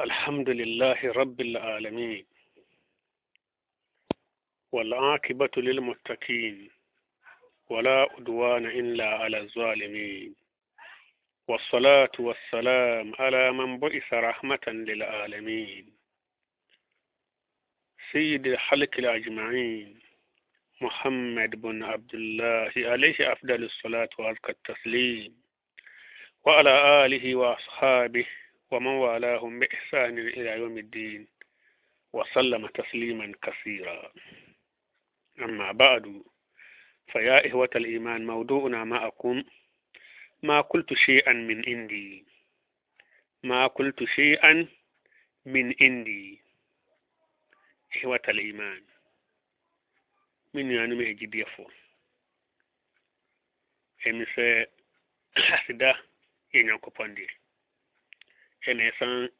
الحمد لله رب العالمين والعاقبة للمتقين ولا عدوان إلا على الظالمين والصلاة والسلام على من بعث رحمة للعالمين سيد الخلق الأجمعين محمد بن عبد الله عليه أفضل الصلاة وأزكى التسليم وعلى آله وأصحابه ومن والاهم بإحسان إلى يوم الدين وسلم تسليما كثيرا. أما بعد فيا إخوة الإيمان موضوعنا معكم ما قلت شيئا من عندي؟ ما قلت شيئا من عندي؟ إخوة الإيمان من يعني ما يجي ديفو سي أسدا ينكو بندي enesan ɛsan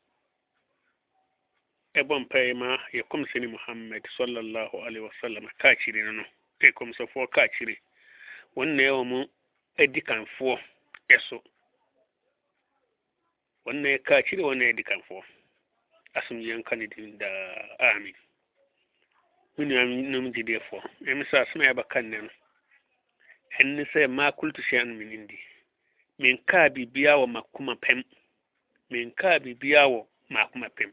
ɛbɔ mpaeɛ ma yɛkɔmsɛne muhammad sallallahu alaihi wasallam kaakyiri no no ɛkɔmsɛfoɔ kaakyiri wɔn na ɛwɔ mu adi kanfoɔ ɛso wɔn wonne kaakyiri wɔn na adi kanfoɔ asomdwoeɛ nka ne din daa amen me nuanom gyedeɛfoɔ ɛme sɛ asɛm a yɛbɛka nnɛ no ɛnne sɛ maakulto hyɛ ano menindi menkaa biribia wɔ makoma pɛm bibiya wa makuma pem min kaa biribiara wɔ maako mapem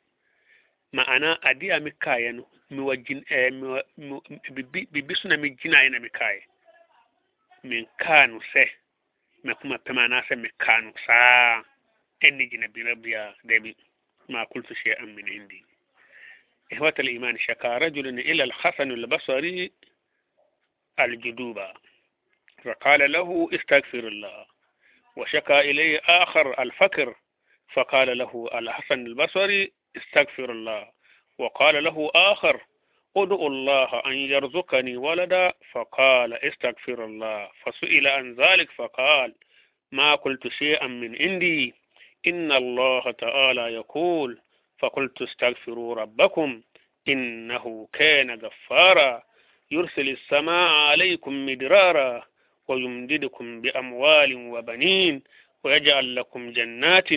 ma'ana adeɛ a mekaeɛ no mewɔ gyin ɛɛ mewɔ bibi bibi so na megyinaeɛ na mekaeɛ menkaa no sɛ mako mapem anaasɛ mekaa no saa ɛnne gyina bira biara daabi ما قلت شيئا من عندي إخوة الإيمان شكا رجل إلى الحسن البصري الجدوبة فقال له استغفر الله وشكا إليه آخر الفقر فقال له الحسن البصري استغفر الله. وقال له آخر ادعو الله أن يرزقني ولدا. فقال استغفر الله. فسئل عن ذلك فقال ما قلت شيئا من عندي. إن الله تعالى يقول فقلت استغفروا ربكم إنه كان غفارا. يرسل السماء عليكم مدرارا ويمددكم بأموال وبنين ويجعل لكم جنات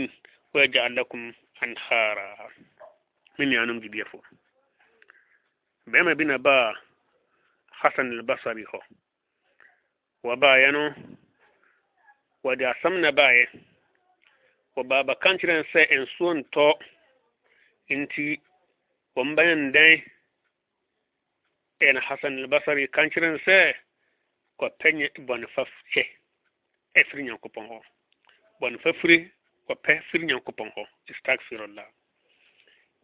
ويجعل لكم أنهارا من يعنم جدير فو بما بنا با حسن البصري هو وبا ينو ودي أسمنا باي وبا بكانترن سي انسون تو انتي ومبين دي en hasan albasari kankiren sɛ kɔpɛ bɔnefa kyɛ ɛfiri nyankopɔn hɔ bɔnefa firi wɔpɛ firi nyankopɔn hɔ istagfirullah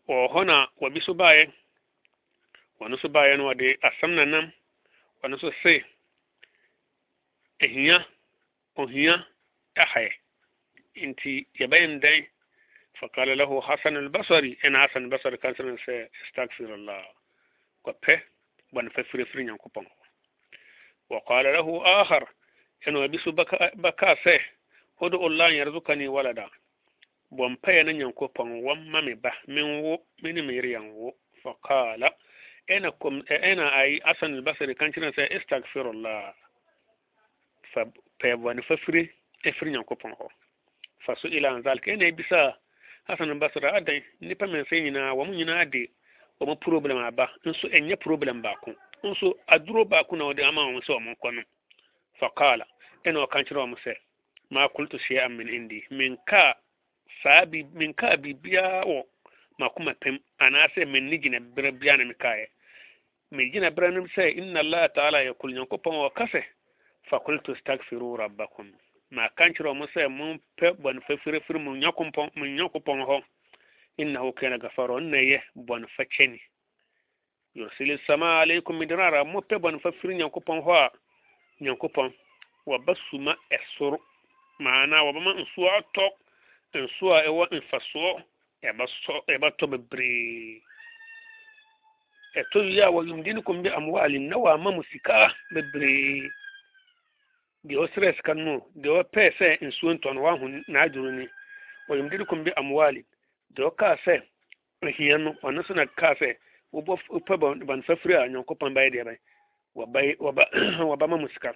wɔ hɔ na wɔbi so baeɛ wɔno so baeɛ no wɔde asɛm nanam wɔno so se ahia ohia ahaɛ nti yɛbɛyɛ ndɛn فقال له حسن البصري أنا حسن البصري كان سنة استغفر الله وبه بن ففر فر ينكبون وقال له آخر hodo Allah ni walada. Bon paya na nyanko pon wan mami ba min wo min mi wo fa qala ena kum e, ena ai asan al-basri kan kina sai astaghfirullah fa pe wani fa fire e fire nyanko pon ho. Fa su ila an zalika ena bisa asan al-basri adai ni pa men sai nyina wa mun nyina ade wa mu problem aba nso enye problem ba ko nso aduro ba ko na wode ama won so mo kono fa qala ena kan kina wa mu sai maa kultu hyɛ min indi minka saa bi minka biribiara wɔ makoma pɛm anaasɛ menni gyina berɛ biara na mekaeɛ megyina berɛ no sɛ inna allah taala yakul nyankopɔn wɔka sɛ fakultu stagfiru rabbakum ma kankyerɛ mo sɛ mompɛ bɔnefa firifiri mo nyankopɔn mo nyankopɔn hɔ innahu kana gafara ɔnna yɛ bɔnefa kyɛni yursili sama aleikum midrara mopɛ bɔnefa firi nyankopɔn hɔ a nyankopɔn wɔba suma ɛsoro maana wɔbɛma nsuo atɔ nsuo a ɛwɔ mfasoɔ ɛbɛtɔ bebree. Ɛtɔ yi a wɔyumdinikum bi amwalin na wɔama mo sika bebree. Deɛ ɔsrɛ sika no deɛ ɔpɛɛ sɛ nsuo ntɔ no wahu n'adworo ni. Wɔyɛmdirikum bi amwali deɛ ɔkaa sɛ ahia no ɔno nso na kaa sɛ wopɛ bɔnefa firi a nyankopɔn bɛyɛ deɛ bɛn wɔbama mu sika.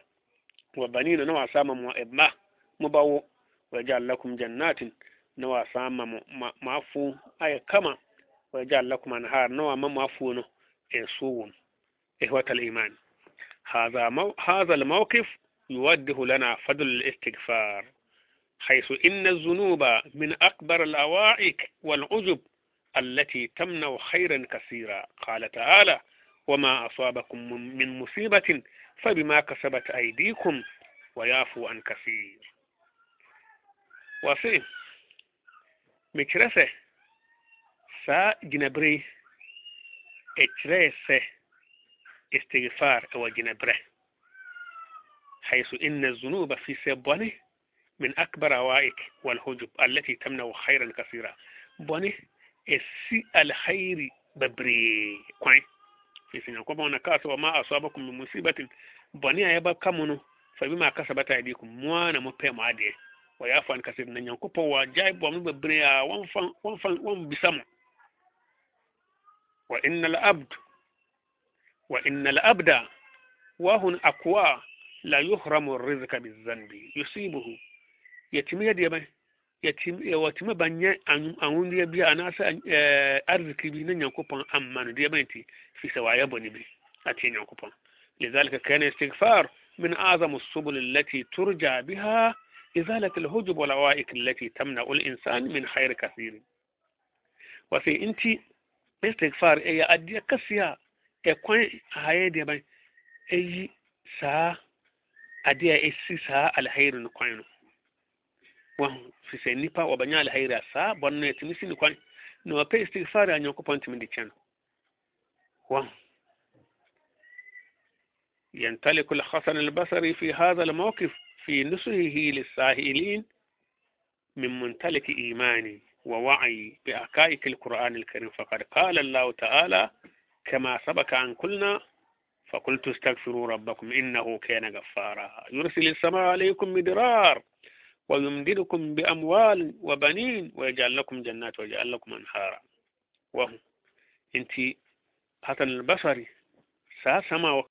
Wɔbani no na wasa ama mo ɛma mobɛwo wɔagya lakum jannatin سام معفو أي كما ويجعل لكم أنهار نوا ما معفو يسوون إخوة الإيمان هذا مو... هذا الموقف يوده لنا فضل الاستغفار حيث إن الذنوب من أكبر الأوائك والعجب التي تمنع خيرا كثيرا قال تعالى وما أصابكم من مصيبة فبما كسبت أيديكم ويعفو عن كثير wɔse mekyerɛ sɛ saa gyinabere yi ɛkyerɛɛ sɛ istigfar ɛwɔ gyinaberɛ. Haisu inna zunuba fi sɛ bɔne min akbar awaik walhujub allati tamnahu khairan kasira bɔne ɛsi alkhairi bebree kwan. Firi sɛ nyankopɔn na kaa sɛ wɔma asoabakum min musibatin. Bɔne a yɛbɛka mu no fa bi ma kasabat na mopɛ mo adeɛ. أيديكم موانا مبهم عادي ويعفو عن كثير من ينكوبا وجايب ومن ببري وانفن وانفن وانبسمو وإن الأبد وإن الأبد وهن أقوى لا يحرم الرزق بالذنب يصيبه يتم يدي yatim watimi banye awundeɛ bi anaasɛ arziki bi ne nyankopɔn amma no deɛ bɛnti fi sɛ wayɛ bɔne bi atie nyankopɔn. لذلك كان استغفار من أعظم السبل التي ترجى بها إزالة الهجب والعوائق التي تمنع الإنسان من خير كثير وفي أنت استغفار أي أدي كسيا أكوين هاي دي بان أي سا أدي أسي سا الخير نكوينو wahu fi sɛ nipa wɔbɛnya alhairi a saa bɔne no atumi si ne kwan na wɔpɛ istighfar a nyankopɔn tumi de kyɛ no wahu ينطلق الحسن البصري في هذا الموقف في نصحه للسائلين من منطلق إيماني ووعي بحقائق القرآن الكريم. فقد قال الله تعالى كما سبق أن قلنا فقلت استغفروا ربكم إنه كان غفارا. يرسل السماء عليكم مدرار ويمددكم بأموال وبنين ويجعل لكم جنات ويجعل لكم أنهارا. وهم انت حسن البصري سا سما